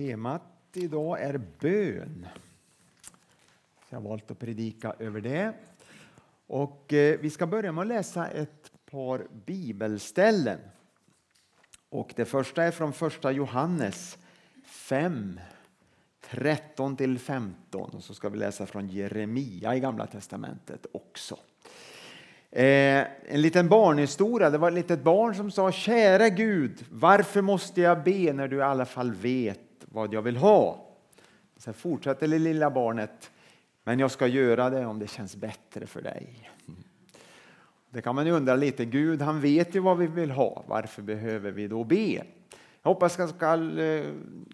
Temat idag är bön. Så jag har valt att predika över det. Och eh, vi ska börja med att läsa ett par bibelställen. Och det första är från första Johannes 5, 13 till 15. Och så ska vi läsa från Jeremia i Gamla testamentet också. Eh, en liten barnhistoria. Det var ett litet barn som sa Kära Gud, varför måste jag be när du i alla fall vet vad jag vill ha? Sen fortsätter det lilla barnet. Men jag ska göra det om det känns bättre för dig. Det kan man ju undra lite. Gud, han vet ju vad vi vill ha. Varför behöver vi då be? Jag hoppas att jag ska eh,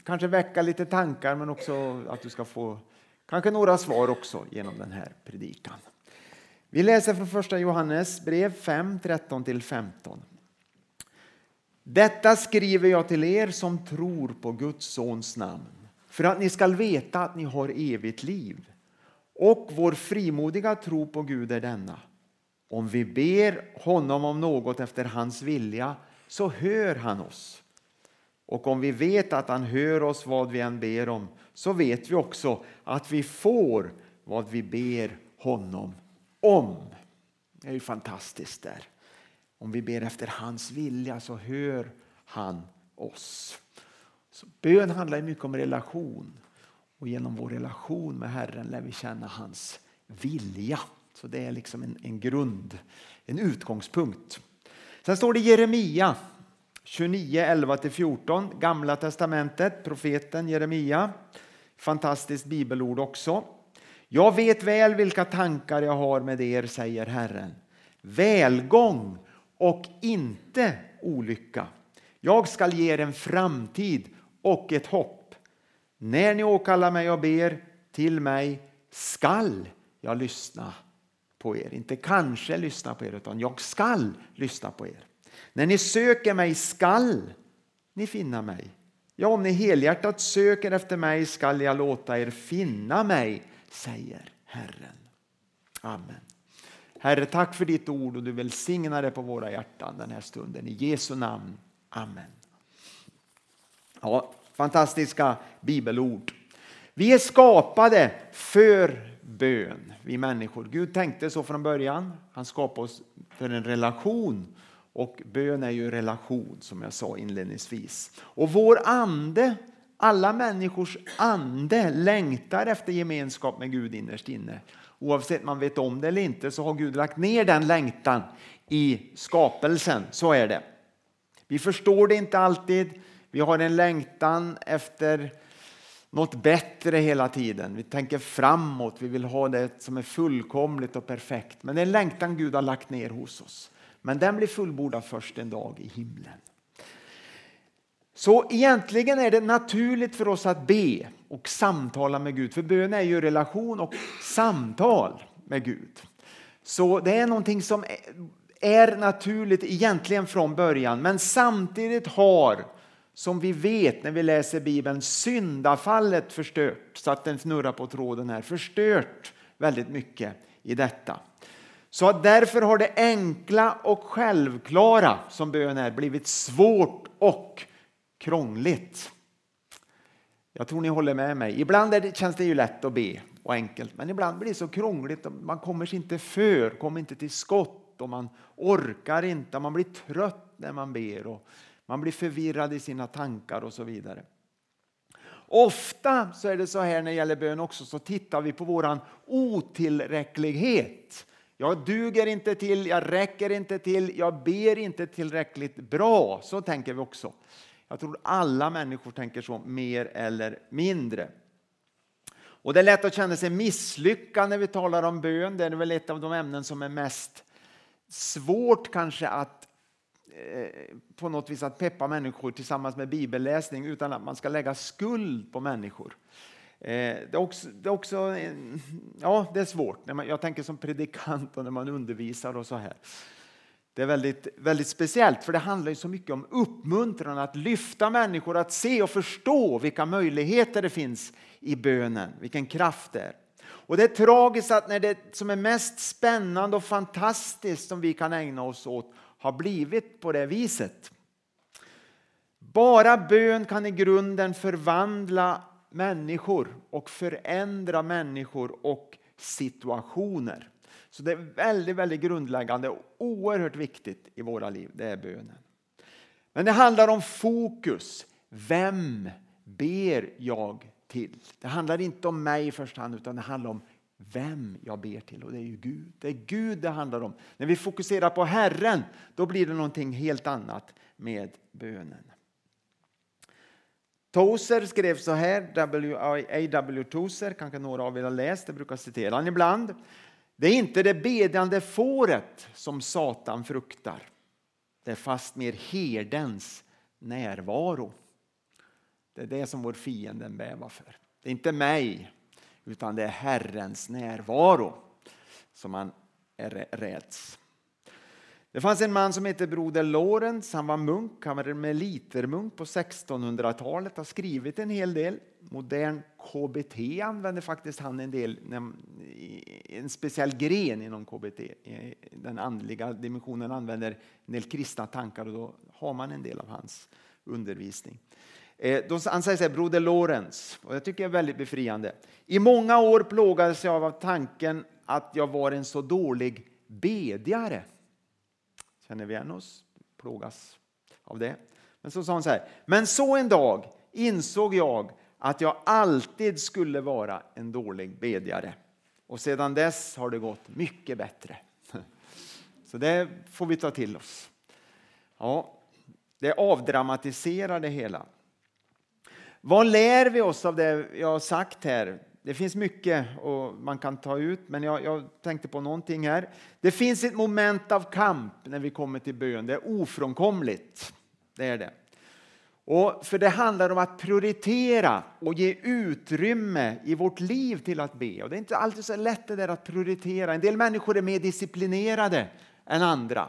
kanske väcka lite tankar, men också att du ska få kanske några svar också genom den här predikan. Vi läser från första Johannes brev 5, 13-15. Detta skriver jag till er som tror på Guds sons namn, för att ni skall veta att ni har evigt liv. Och vår frimodiga tro på Gud är denna. Om vi ber honom om något efter hans vilja så hör han oss. Och om vi vet att han hör oss vad vi än ber om så vet vi också att vi får vad vi ber honom om. Det är ju fantastiskt där. Om vi ber efter hans vilja så hör han oss. Så bön handlar mycket om relation och genom vår relation med Herren lär vi känna hans vilja. Så det är liksom en, en grund, en utgångspunkt. Sen står det Jeremia 29, 11-14, Gamla testamentet, profeten Jeremia. Fantastiskt bibelord också. Jag vet väl vilka tankar jag har med er, säger Herren. Välgång och inte olycka. Jag skall ge er en framtid och ett hopp. När ni åkallar mig och ber till mig skall jag lyssna på er. Inte kanske lyssna på er, utan jag skall lyssna på er. När ni söker mig skall ni finna mig. Ja, om ni helhjärtat söker efter mig skall jag låta er finna mig säger Herren. Amen. Herre, tack för ditt ord och du välsignar det på våra hjärtan den här stunden. I Jesu namn. Amen. Ja, fantastiska bibelord. Vi är skapade för bön, vi människor. Gud tänkte så från början. Han skapade oss för en relation. Och bön är ju relation som jag sa inledningsvis. Och vår ande alla människors ande längtar efter gemenskap med Gud innerst inne. Oavsett man vet om det eller inte så har Gud lagt ner den längtan i skapelsen. Så är det. Vi förstår det inte alltid. Vi har en längtan efter något bättre hela tiden. Vi tänker framåt, vi vill ha det som är fullkomligt och perfekt. Men det är en längtan Gud har lagt ner hos oss. Men den blir fullbordad först en dag i himlen. Så egentligen är det naturligt för oss att be och samtala med Gud. För bön är ju relation och samtal med Gud. Så det är någonting som är naturligt egentligen från början. Men samtidigt har, som vi vet när vi läser Bibeln, syndafallet förstört, så att den snurrar på tråden här, förstört väldigt mycket i detta. Så därför har det enkla och självklara som bön är blivit svårt och krångligt. Jag tror ni håller med mig. Ibland det, känns det ju lätt att be och enkelt, men ibland blir det så krångligt. Man kommer sig inte för, kommer inte till skott och man orkar inte. Man blir trött när man ber och man blir förvirrad i sina tankar och så vidare. Ofta så är det så här när det gäller bön också, så tittar vi på våran otillräcklighet. Jag duger inte till, jag räcker inte till, jag ber inte tillräckligt bra. Så tänker vi också. Jag tror alla människor tänker så, mer eller mindre. Och Det är lätt att känna sig misslyckad när vi talar om bön. Det är väl ett av de ämnen som är mest svårt kanske att eh, på något vis att peppa människor tillsammans med bibelläsning utan att man ska lägga skuld på människor. Eh, det är också, det är också ja, det är svårt. Jag tänker som predikant och när man undervisar och så här. Det är väldigt, väldigt speciellt för det handlar ju så mycket om uppmuntran, att lyfta människor att se och förstå vilka möjligheter det finns i bönen, vilken kraft det är. Och det är tragiskt att när det som är mest spännande och fantastiskt som vi kan ägna oss åt har blivit på det viset. Bara bön kan i grunden förvandla människor och förändra människor och situationer. Så det är väldigt, väldigt grundläggande och oerhört viktigt i våra liv. Det är bönen. Men det handlar om fokus. Vem ber jag till? Det handlar inte om mig i första hand utan det handlar om vem jag ber till och det är ju Gud. Det är Gud det handlar om. När vi fokuserar på Herren då blir det någonting helt annat med bönen. Tozer skrev så här, A.W. Tozer, kanske några av er har läst, det brukar citera han ibland. Det är inte det bedjande fåret som Satan fruktar. Det är fastmer herdens närvaro. Det är det som vår fiende bävar för. Det är inte mig, utan det är Herrens närvaro som han räds. Det fanns en man som hette Broder Lorenz. Han var munk, han var melitermunk på 1600-talet. har skrivit en hel del. Modern KBT använder faktiskt han en del, en speciell gren inom KBT. Den andliga dimensionen använder en del kristna tankar och då har man en del av hans undervisning. Eh, han säger så här, Broder Lorenz, och jag tycker det är väldigt befriande. I många år plågades jag av tanken att jag var en så dålig bedjare. Känner vi igen oss? Plågas av det. Men så sa hon så här. Men så en dag insåg jag att jag alltid skulle vara en dålig bedjare. Och sedan dess har det gått mycket bättre. Så det får vi ta till oss. Ja, det avdramatiserar det hela. Vad lär vi oss av det jag har sagt här? Det finns mycket och man kan ta ut, men jag, jag, tänkte på någonting här. Det finns ett moment av kamp när vi kommer till bön. Det är ofrånkomligt. Det är det. Och för det handlar om att prioritera och ge utrymme i vårt liv till att be. Och det är inte alltid så lätt det där att prioritera. En del människor är mer disciplinerade än andra.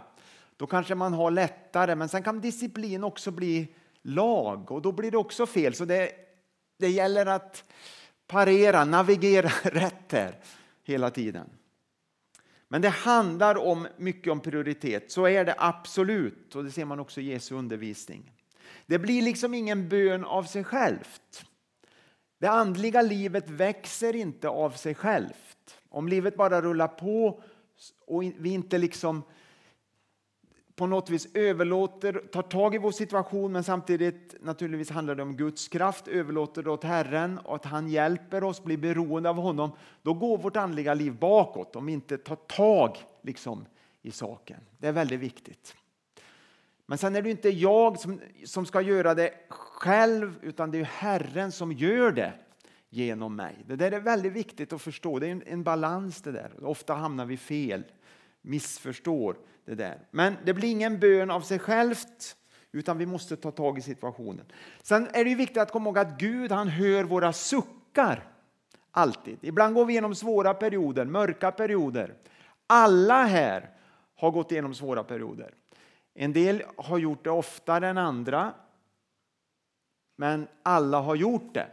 Då kanske man har lättare, men sen kan disciplin också bli lag och då blir det också fel. Så det, det gäller att parera, navigera rätt här hela tiden. Men det handlar om mycket om prioritet, så är det absolut. Och det ser man också i Jesu undervisning. Det blir liksom ingen bön av sig självt. Det andliga livet växer inte av sig självt. Om livet bara rullar på och vi inte liksom på något vis överlåter, tar tag i vår situation men samtidigt naturligtvis handlar det om Guds kraft, överlåter det åt Herren och att han hjälper oss, blir beroende av honom. Då går vårt andliga liv bakåt om vi inte tar tag liksom, i saken. Det är väldigt viktigt. Men sen är det inte jag som, som ska göra det själv utan det är Herren som gör det genom mig. Det där är väldigt viktigt att förstå. Det är en, en balans det där. Ofta hamnar vi fel, missförstår det där. Men det blir ingen bön av sig självt, utan vi måste ta tag i situationen. Sen är det viktigt att komma ihåg att Gud han hör våra suckar. Alltid. Ibland går vi igenom svåra perioder, mörka perioder. Alla här har gått igenom svåra perioder. En del har gjort det oftare än andra, men alla har gjort det.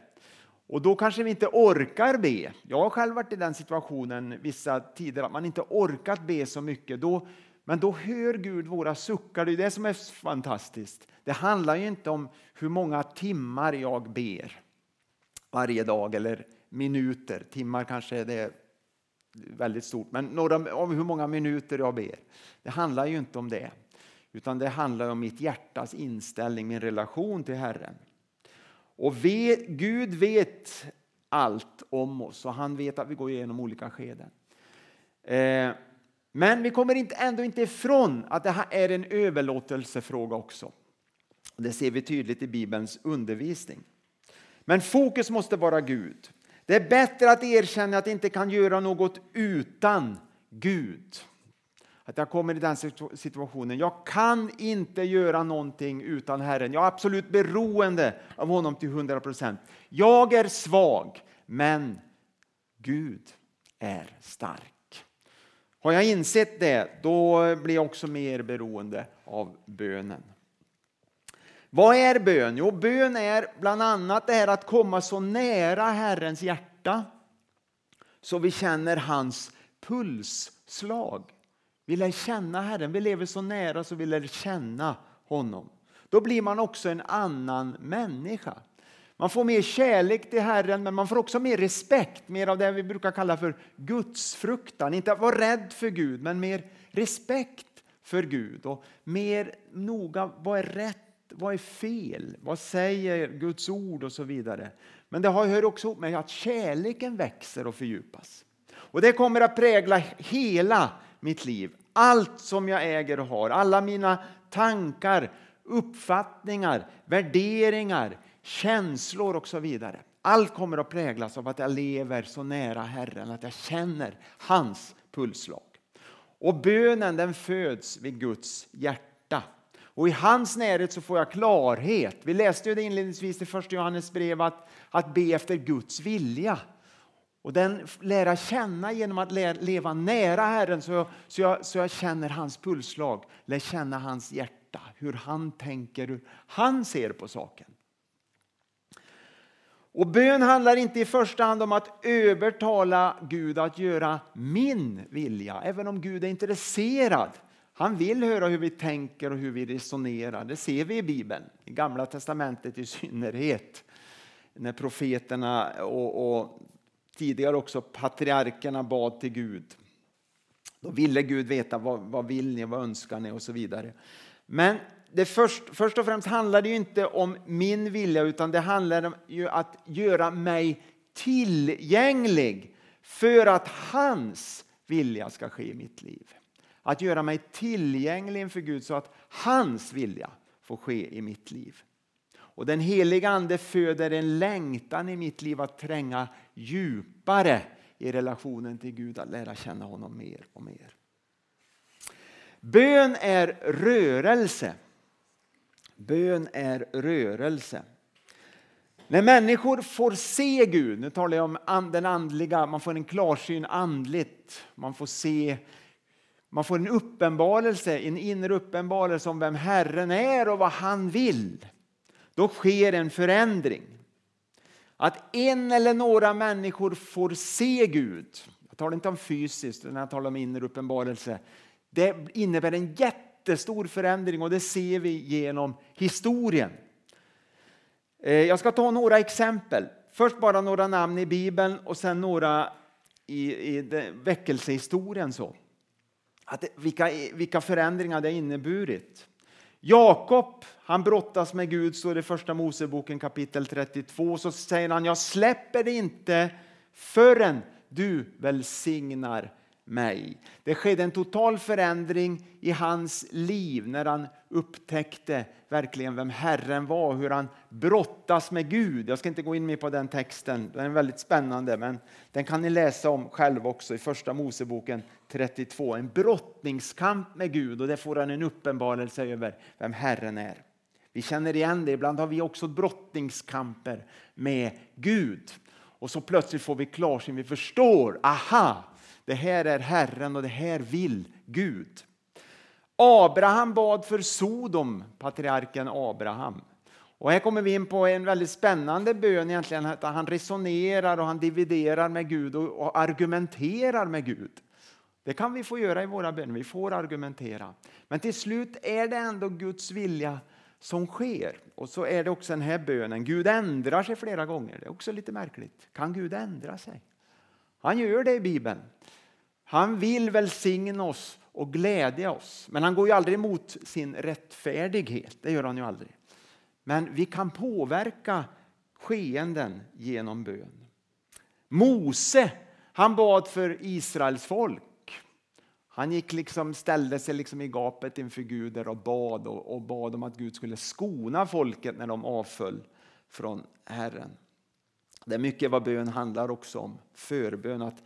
Och då kanske vi inte orkar be. Jag har själv varit i den situationen vissa tider att man inte orkat be så mycket. Då men då hör Gud våra suckar. Det är det som är fantastiskt. Det handlar ju inte om hur många timmar jag ber varje dag eller minuter. Timmar kanske det är väldigt stort, men några, om hur många minuter jag ber. Det handlar ju inte om det, utan det handlar om mitt hjärtas inställning, min relation till Herren. Och vet, Gud vet allt om oss och han vet att vi går igenom olika skeden. Eh, men vi kommer inte, ändå inte ifrån att det här är en överlåtelsefråga också. Det ser vi tydligt i Bibelns undervisning. Men fokus måste vara Gud. Det är bättre att erkänna att jag inte kan göra något utan Gud. Att jag kommer i den situationen. Jag kan inte göra någonting utan Herren. Jag är absolut beroende av honom till 100 procent. Jag är svag, men Gud är stark. Har jag insett det, då blir jag också mer beroende av bönen. Vad är bön? Jo, bön är bland annat det här att komma så nära Herrens hjärta så vi känner hans pulsslag. Vi lär känna Herren, vi lever så nära så vi lär känna honom. då blir man också en annan människa. Man får mer kärlek till Herren, men man får också mer respekt, mer av det vi brukar kalla för gudsfruktan. Inte att vara rädd för Gud, men mer respekt för Gud och mer noga, vad är rätt, vad är fel, vad säger Guds ord och så vidare. Men det hör också ihop med att kärleken växer och fördjupas. Och det kommer att prägla hela mitt liv. Allt som jag äger och har, alla mina tankar, uppfattningar, värderingar, känslor och så vidare. Allt kommer att präglas av att jag lever så nära Herren, att jag känner hans pulsslag. Och bönen den föds vid Guds hjärta. Och i hans närhet så får jag klarhet. Vi läste ju det inledningsvis i första Johannes brev att, att be efter Guds vilja. Och den lära känna genom att leva nära Herren så jag, så jag, så jag känner hans pulsslag, lär känna hans hjärta, hur han tänker, hur han ser på saken. Och bön handlar inte i första hand om att övertala Gud att göra min vilja, även om Gud är intresserad. Han vill höra hur vi tänker och hur vi resonerar. Det ser vi i Bibeln, i Gamla testamentet i synnerhet. När profeterna och, och tidigare också patriarkerna bad till Gud. Då ville Gud veta vad, vad vill ni, vad önskar ni och så vidare. Men det först, först och främst handlar det inte om min vilja utan det handlar om att göra mig tillgänglig för att hans vilja ska ske i mitt liv. Att göra mig tillgänglig inför Gud så att hans vilja får ske i mitt liv. Och den heliga Ande föder en längtan i mitt liv att tränga djupare i relationen till Gud, att lära känna honom mer och mer. Bön är rörelse. Bön är rörelse. När människor får se Gud, nu talar jag om den andliga, man får en klarsyn andligt, man får se man får en uppenbarelse, en inre uppenbarelse om vem Herren är och vad han vill. Då sker en förändring. Att en eller några människor får se Gud, jag talar inte om fysiskt när jag talar om inre uppenbarelse, det innebär en jättestor förändring och det ser vi genom historien. Eh, jag ska ta några exempel. Först bara några namn i Bibeln och sen några i, i väckelsehistorien. Så. Att vilka, vilka förändringar det har inneburit. Jakob han brottas med Gud, står det i Första Moseboken kapitel 32. Så säger han, jag släpper det inte förrän du välsignar mig. Det skedde en total förändring i hans liv när han upptäckte verkligen vem Herren var, hur han brottas med Gud. Jag ska inte gå in mer på den texten, den är väldigt spännande, men den kan ni läsa om själv också i Första Moseboken 32. En brottningskamp med Gud och det får han en uppenbarelse över vem Herren är. Vi känner igen det, ibland har vi också brottningskamper med Gud. Och så plötsligt får vi klarsyn, vi förstår, aha, det här är Herren och det här vill Gud. Abraham bad för Sodom, patriarken Abraham. Och här kommer vi in på en väldigt spännande bön egentligen, att han resonerar och han dividerar med Gud och argumenterar med Gud. Det kan vi få göra i våra böner, vi får argumentera. Men till slut är det ändå Guds vilja som sker. Och så är det också den här bönen. Gud ändrar sig flera gånger. Det är också lite märkligt. Kan Gud ändra sig? Han gör det i Bibeln. Han vill välsigna oss och glädja oss. Men han går ju aldrig emot sin rättfärdighet. Det gör han ju aldrig. Men vi kan påverka skeenden genom bön. Mose, han bad för Israels folk. Han gick liksom, ställde sig liksom i gapet inför Gud och bad och, och bad om att Gud skulle skona folket när de avföll från Herren. Det är mycket vad bön handlar också om, förbön. Att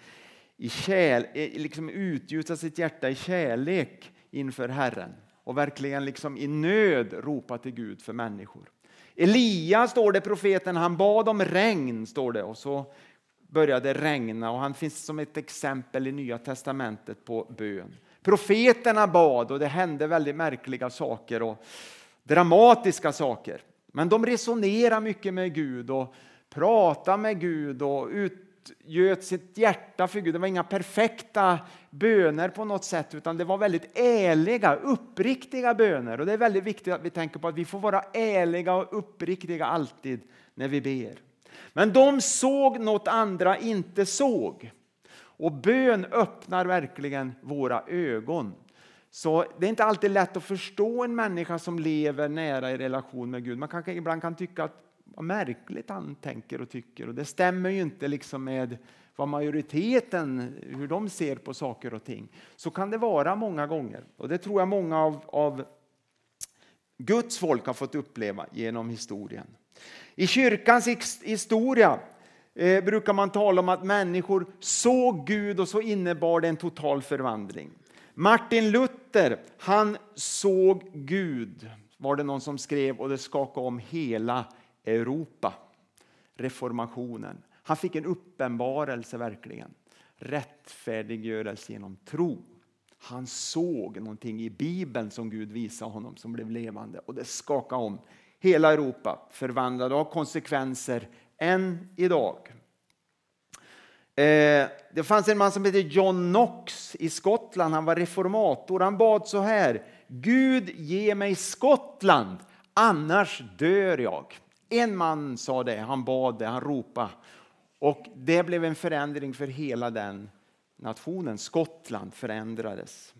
i kärl, liksom utgjuta sitt hjärta i kärlek inför Herren och verkligen liksom i nöd ropa till Gud för människor. Elia, står det profeten, han bad om regn, står det, och så började regna och han finns som ett exempel i Nya Testamentet på bön. Profeterna bad och det hände väldigt märkliga saker och dramatiska saker. Men de resonerade mycket med Gud och pratade med Gud och utgöt sitt hjärta för Gud. Det var inga perfekta böner på något sätt utan det var väldigt ärliga, uppriktiga böner. Och Det är väldigt viktigt att vi tänker på att vi får vara ärliga och uppriktiga alltid när vi ber. Men de såg något andra inte såg. Och bön öppnar verkligen våra ögon. Så det är inte alltid lätt att förstå en människa som lever nära i relation med Gud. Man kanske ibland kan tycka att vad märkligt han tänker och tycker och det stämmer ju inte liksom med vad majoriteten, hur de ser på saker och ting. Så kan det vara många gånger och det tror jag många av, av Guds folk har fått uppleva genom historien. I kyrkans historia eh, brukar man tala om att människor såg Gud och så innebar det en total förvandling. Martin Luther, han såg Gud, var det någon som skrev, och det skakade om hela Europa. Reformationen. Han fick en uppenbarelse verkligen. Rättfärdiggörelse genom tro. Han såg någonting i Bibeln som Gud visade honom som blev levande och det skakade om hela Europa, förvandlade av konsekvenser än idag. Eh, det fanns en man som hette John Knox i Skottland. Han var reformator. Han bad så här. Gud ge mig Skottland, annars dör jag. En man sa det, han bad det, han ropade. Och det blev en förändring för hela den nationen. Skottland förändrades.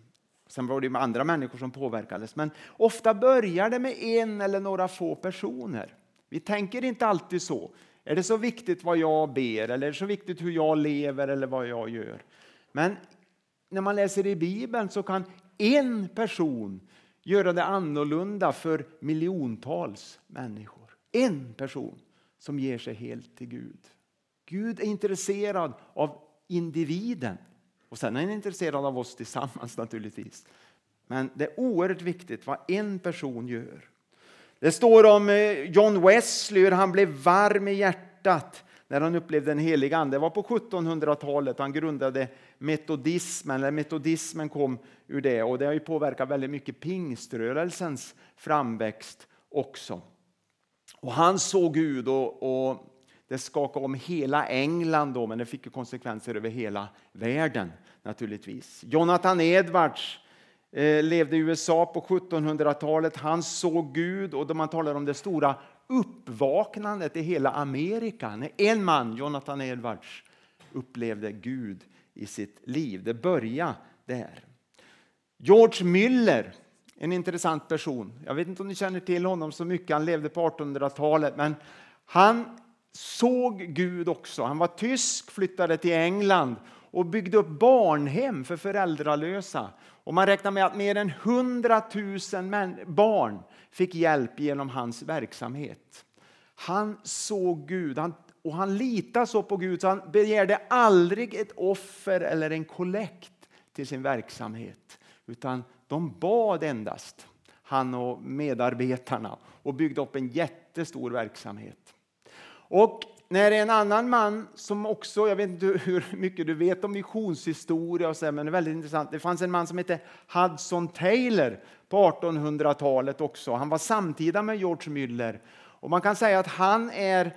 Sen var det andra människor som påverkades. Men ofta börjar det med en eller några få personer. Vi tänker inte alltid så. Är det så viktigt vad jag ber eller är det så viktigt hur jag lever eller vad jag gör? Men när man läser i Bibeln så kan en person göra det annorlunda för miljontals människor. En person som ger sig helt till Gud. Gud är intresserad av individen och sen är han intresserad av oss tillsammans naturligtvis. Men det är oerhört viktigt vad en person gör. Det står om eh, John Wesley hur han blev varm i hjärtat när han upplevde den heliga Ande. Det var på 1700-talet han grundade metodismen. Eller metodismen kom ur det och det har ju påverkat väldigt mycket pingströrelsens framväxt också. Och han såg Gud och, och det skakade om hela England då, men det fick konsekvenser över hela världen naturligtvis. Jonathan Edwards Eh, levde i USA på 1700-talet. Han såg Gud och man talar om det stora uppvaknandet i hela Amerika. När en man, Jonathan Edwards, upplevde Gud i sitt liv. Det började där. George Müller, en intressant person. Jag vet inte om ni känner till honom så mycket. Han levde på 1800-talet, men han såg Gud också. Han var tysk, flyttade till England och byggde upp barnhem för föräldralösa. Och man räknar med att mer än 100 000 barn fick hjälp genom hans verksamhet. Han såg Gud han, och han litade så på Gud så han begärde aldrig ett offer eller en kollekt till sin verksamhet. Utan de bad endast, han och medarbetarna, och byggde upp en jättestor verksamhet. Och när en annan man som också, jag vet inte hur mycket du vet om missionshistoria och så, men det är väldigt intressant. Det fanns en man som hette Hudson Taylor på 1800-talet också. Han var samtida med George Müller och man kan säga att han är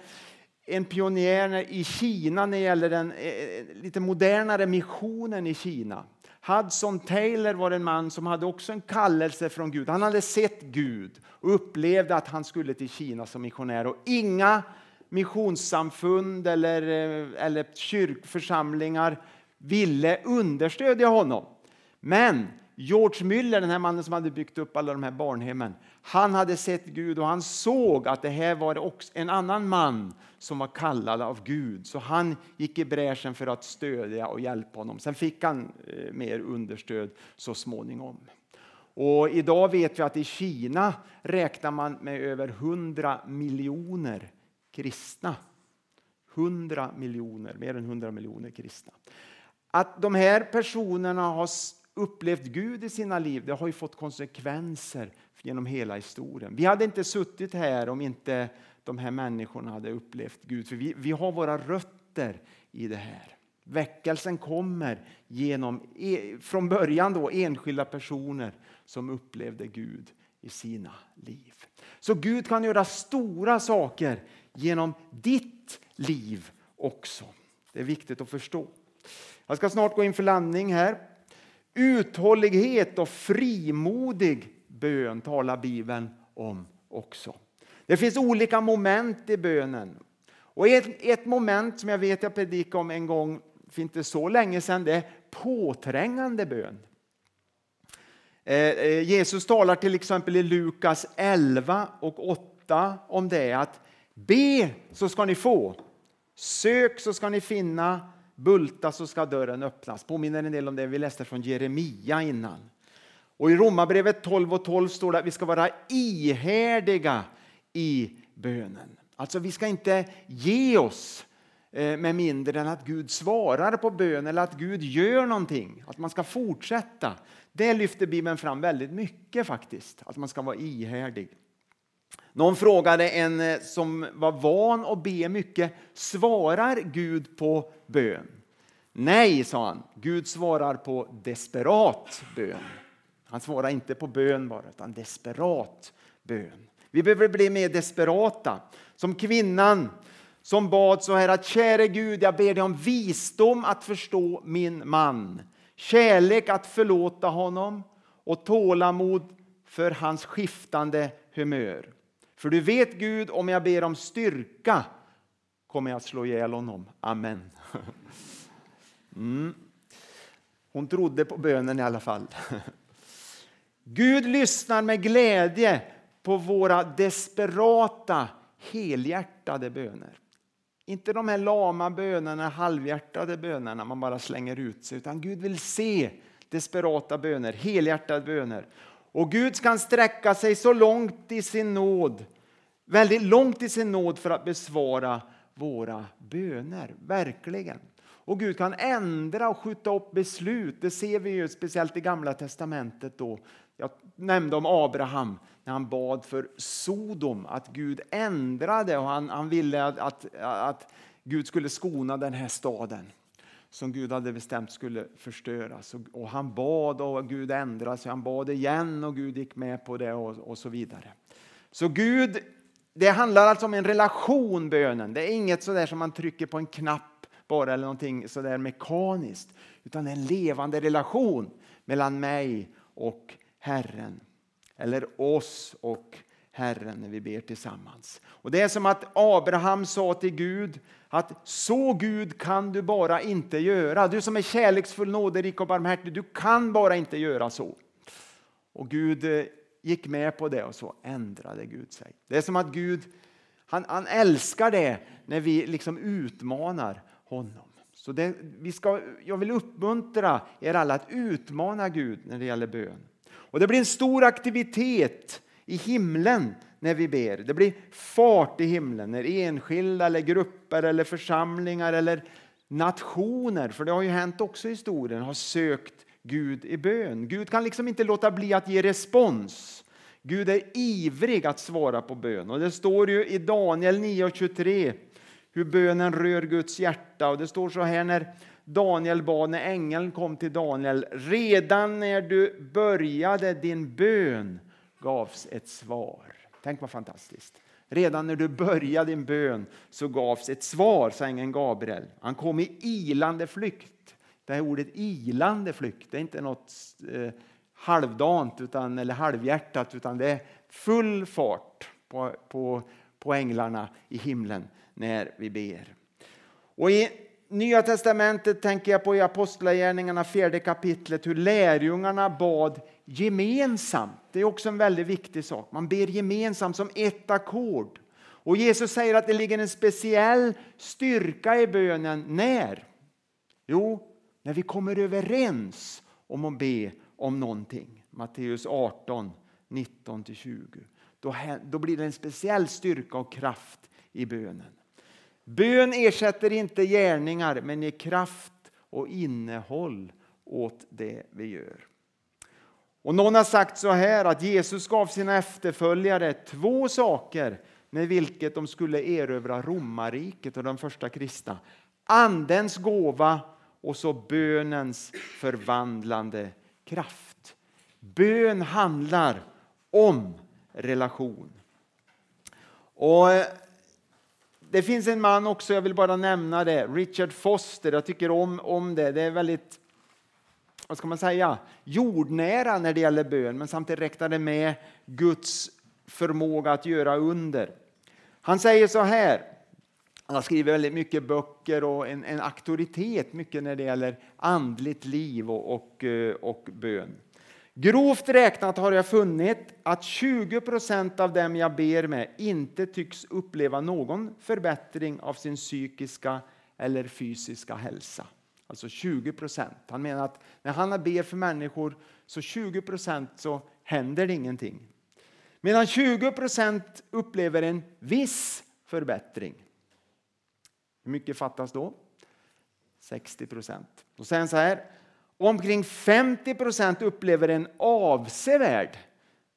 en pionjär i Kina när det gäller den eh, eh, lite modernare missionen i Kina. Hudson Taylor var en man som hade också en kallelse från Gud. Han hade sett Gud och upplevde att han skulle till Kina som missionär. Och inga missionssamfund eller, eh, eller kyrkförsamlingar ville understödja honom. Men George Müller, den här mannen som hade byggt upp alla de här barnhemmen, han hade sett Gud och han såg att det här var också en annan man som var kallad av Gud. Så han gick i bräschen för att stödja och hjälpa honom. Sen fick han eh, mer understöd så småningom. Och idag vet vi att i Kina räknar man med över 100 miljoner kristna. 100 miljoner, mer än 100 miljoner kristna. Att de här personerna har upplevt Gud i sina liv, det har ju fått konsekvenser genom hela historien. Vi hade inte suttit här om inte de här människorna hade upplevt Gud. För vi, vi har våra rötter i det här. Väckelsen kommer genom, e, från början då, enskilda personer som upplevde Gud i sina liv. Så Gud kan göra stora saker genom ditt liv också. Det är viktigt att förstå. Jag ska snart gå in för landning här. Uthållighet och frimodig bön talar Bibeln om också. Det finns olika moment i bönen. Och ett, ett moment som jag vet jag predikade om en gång för inte så länge sedan, det är påträngande bön. Eh, eh Jesus talar till exempel i Lukas 11 och 8 om det att be så ska ni få, sök så ska ni finna, bulta så ska dörren öppnas. Påminner en del om det vi läste från Jeremia innan. Och i Romarbrevet 12 och 12 står det att vi ska vara ihärdiga i bönen. Alltså vi ska inte ge oss eh, med mindre än att Gud svarar på bön eller att Gud gör någonting. Att man ska fortsätta. Det lyfter Bibeln fram väldigt mycket faktiskt. Att man ska vara ihärdig. Någon frågade en eh, som var van att be mycket, svarar Gud på bön? Nej, sa han. Gud svarar på desperat bön. Han svarar inte på bön bara, utan desperat bön. Vi behöver bli mer desperata. Som kvinnan som bad så här att käre Gud, jag ber dig om visdom att förstå min man, kärlek att förlåta honom och tålamod för hans skiftande humör. För du vet Gud, om jag ber om styrka kommer jag att slå ihjäl honom. Amen. Mm. Hon trodde på bönen i alla fall. Gud lyssnar med glädje på våra desperata, helhjärtade böner. Inte de här lama bönerna, halvhjärtade bönerna man bara slänger ut sig, utan Gud vill se desperata böner, helhjärtade böner. Och Gud kan sträcka sig så långt i sin nåd, väldigt långt i sin nåd för att besvara våra böner, verkligen. Och Gud kan ändra och skjuta upp beslut. Det ser vi ju speciellt i Gamla testamentet. då. Jag nämnde om Abraham när han bad för Sodom, att Gud ändrade och han, han ville att, att, att Gud skulle skona den här staden som Gud hade bestämt skulle förstöras. Och, och han bad och Gud ändrade sig. Han bad igen och Gud gick med på det och, och så vidare. Så Gud, det handlar alltså om en relation, bönen. Det är inget sådär som man trycker på en knapp bara eller någonting sådär mekaniskt. Utan en levande relation mellan mig och Herren. Eller oss och Herren när vi ber tillsammans. Och Det är som att Abraham sa till Gud att så Gud kan du bara inte göra. Du som är kärleksfull, nåderik och barmhärtig, du kan bara inte göra så. Och Gud eh, gick med på det och så ändrade Gud sig. Det är som att Gud han, han älskar det när vi liksom utmanar honom. Så det, vi ska, jag vill uppmuntra er alla att utmana Gud när det gäller bön. Och Det blir en stor aktivitet i himlen när vi ber. Det blir fart i himlen när enskilda, eller grupper, eller församlingar eller nationer, för det har ju hänt också i historien, har sökt Gud i bön. Gud kan liksom inte låta bli att ge respons. Gud är ivrig att svara på bön. Och Det står ju i Daniel 9.23 hur bönen rör Guds hjärta. Och Det står så här när Daniel bad när ängeln kom till Daniel. Redan när du började din bön gavs ett svar. Tänk vad fantastiskt. Redan när du började din bön så gavs ett svar, sa ängeln Gabriel. Han kom i ilande flykt. Det här ordet ilande flykt, det är inte något eh, halvdant utan, eller halvhjärtat, utan det är full fart på, på, på änglarna i himlen när vi ber. Och i Nya testamentet tänker jag på i Apostlagärningarna fjärde kapitlet hur lärjungarna bad gemensamt. Det är också en väldigt viktig sak. Man ber gemensamt som ett ackord. Och Jesus säger att det ligger en speciell styrka i bönen. När? Jo, när vi kommer överens om att be om någonting. Matteus 18, 19-20. Då, då blir det en speciell styrka och kraft i bönen. Bön ersätter inte gärningar men ger kraft och innehåll åt det vi gör. Och någon har sagt så här att Jesus gav sina efterföljare två saker med vilket de skulle erövra romarriket och de första kristna. Andens gåva och så bönens förvandlande kraft. Bön handlar om relation. Och eh, det finns en man också, jag vill bara nämna det, Richard Foster. Jag tycker om, om det. Det är väldigt, vad ska man säga, jordnära när det gäller bön, men samtidigt räknar det med Guds förmåga att göra under. Han säger så här, han har skrivit väldigt mycket böcker och en, en auktoritet mycket när det gäller andligt liv och, och, och bön. Grovt räknat har jag funnit att 20 procent av dem jag ber med inte tycks uppleva någon förbättring av sin psykiska eller fysiska hälsa. Alltså 20 procent. Han menar att när han ber för människor så 20 procent så händer det ingenting. Medan 20 procent upplever en viss förbättring. Hur mycket fattas då? 60 procent. Då säger han så här. Omkring 50 procent upplever en avsevärd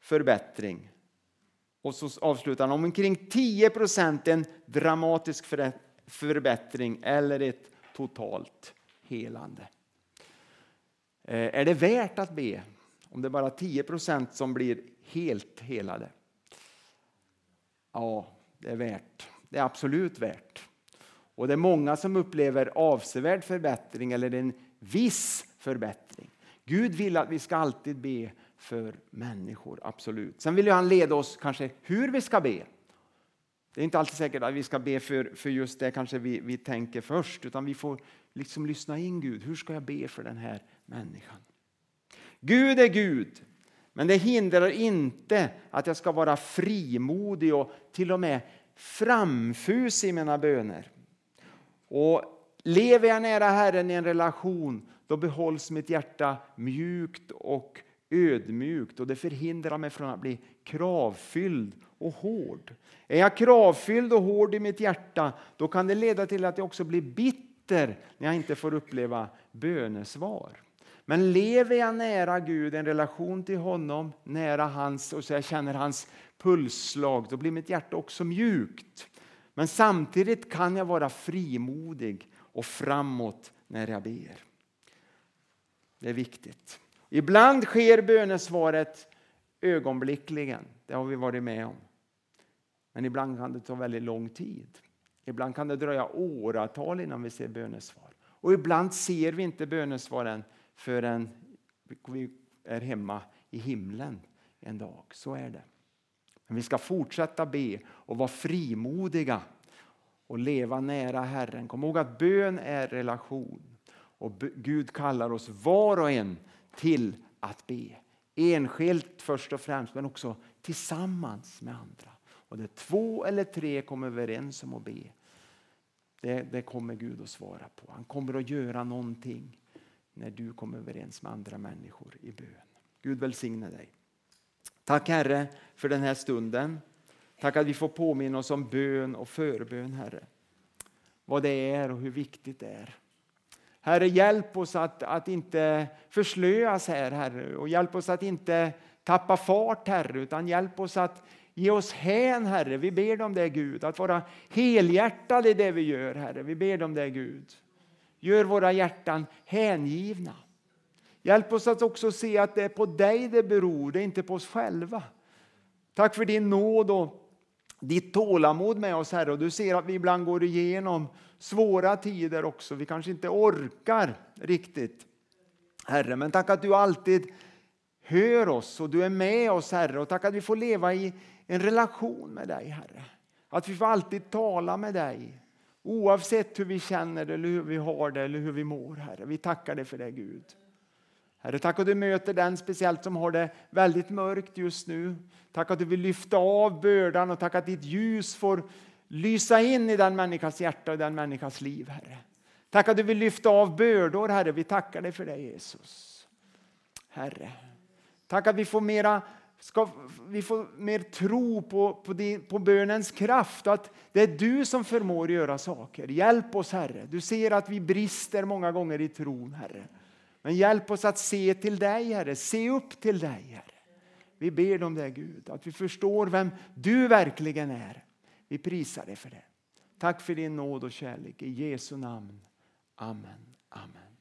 förbättring. Och så avslutar han omkring 10 procent en dramatisk förbättring eller ett totalt helande. Eh, är det värt att be om det är bara 10 procent som blir helt helade? Ja, det är värt. Det är absolut värt. Och det är många som upplever avsevärd förbättring eller en viss förbättring. Gud vill att vi ska alltid be för människor, absolut. Sen vill han leda oss kanske hur vi ska be. Det är inte alltid säkert att vi ska be för, för just det kanske vi, vi tänker först, utan vi får liksom lyssna in Gud. Hur ska jag be för den här människan? Gud är Gud, men det hindrar inte att jag ska vara frimodig och till och med framfus i mina böner. Och lever jag nära Herren i en relation då behålls mitt hjärta mjukt och ödmjukt och det förhindrar mig från att bli kravfylld och hård. Är jag kravfylld och hård i mitt hjärta då kan det leda till att jag också blir bitter när jag inte får uppleva bönesvar. Men lever jag nära Gud, en relation till honom, nära hans och så jag känner hans pulsslag, då blir mitt hjärta också mjukt. Men samtidigt kan jag vara frimodig och framåt när jag ber. Det är viktigt. Ibland sker bönesvaret ögonblickligen. Det har vi varit med om. Men ibland kan det ta väldigt lång tid. Ibland kan det dröja åratal innan vi ser bönesvar. Och ibland ser vi inte bönesvaren förrän vi är hemma i himlen en dag. Så är det. Men vi ska fortsätta be och vara frimodiga och leva nära Herren. Kom ihåg att bön är relation. Och Gud kallar oss var och en till att be. Enskilt först och främst, men också tillsammans med andra. Och det två eller tre kommer överens om att be, det, det kommer Gud att svara på. Han kommer att göra någonting när du kommer överens med andra människor i bön. Gud välsigne dig. Tack Herre för den här stunden. Tack att vi får påminna oss om bön och förbön Herre. Vad det är och hur viktigt det är. Herre, hjälp oss att, att inte förslöas här, Herre, och hjälp oss att inte tappa fart, Herre, utan hjälp oss att ge oss hän, Herre. Vi ber om det, Gud, att vara helhjärtade i det vi gör, Herre. Vi ber om det, Gud. Gör våra hjärtan hängivna. Hjälp oss att också se att det är på dig det beror, det är inte på oss själva. Tack för din nåd och ditt tålamod med oss, Herre. Och du ser att vi ibland går igenom svåra tider också. Vi kanske inte orkar riktigt, Herre. Men tack att du alltid hör oss och du är med oss, Herre. Och tack att vi får leva i en relation med dig, Herre. Att vi får alltid tala med dig. Oavsett hur vi känner det, eller hur vi har det eller hur vi mår, Herre. Vi tackar dig för det, Gud. Herre, tack att du möter den speciellt som har det väldigt mörkt just nu. Tack att du vill lyfta av bördan och tack att ditt ljus får lysa in i den människas hjärta och den människas liv, Herre. Tack att du vill lyfta av bördor, Herre. Vi tackar dig för det, Jesus. Herre, tack att vi får mera ska vi får mer tro på, på, din, på bönens kraft. Att det är du som förmår göra saker. Hjälp oss Herre. Du ser att vi brister många gånger i tron Herre. Men hjälp oss att se till dig Herre. Se upp till dig Herre. Vi ber om det Gud. Att vi förstår vem du verkligen är. Vi prisar dig för det. Tack för din nåd och kärlek. I Jesu namn. Amen. Amen.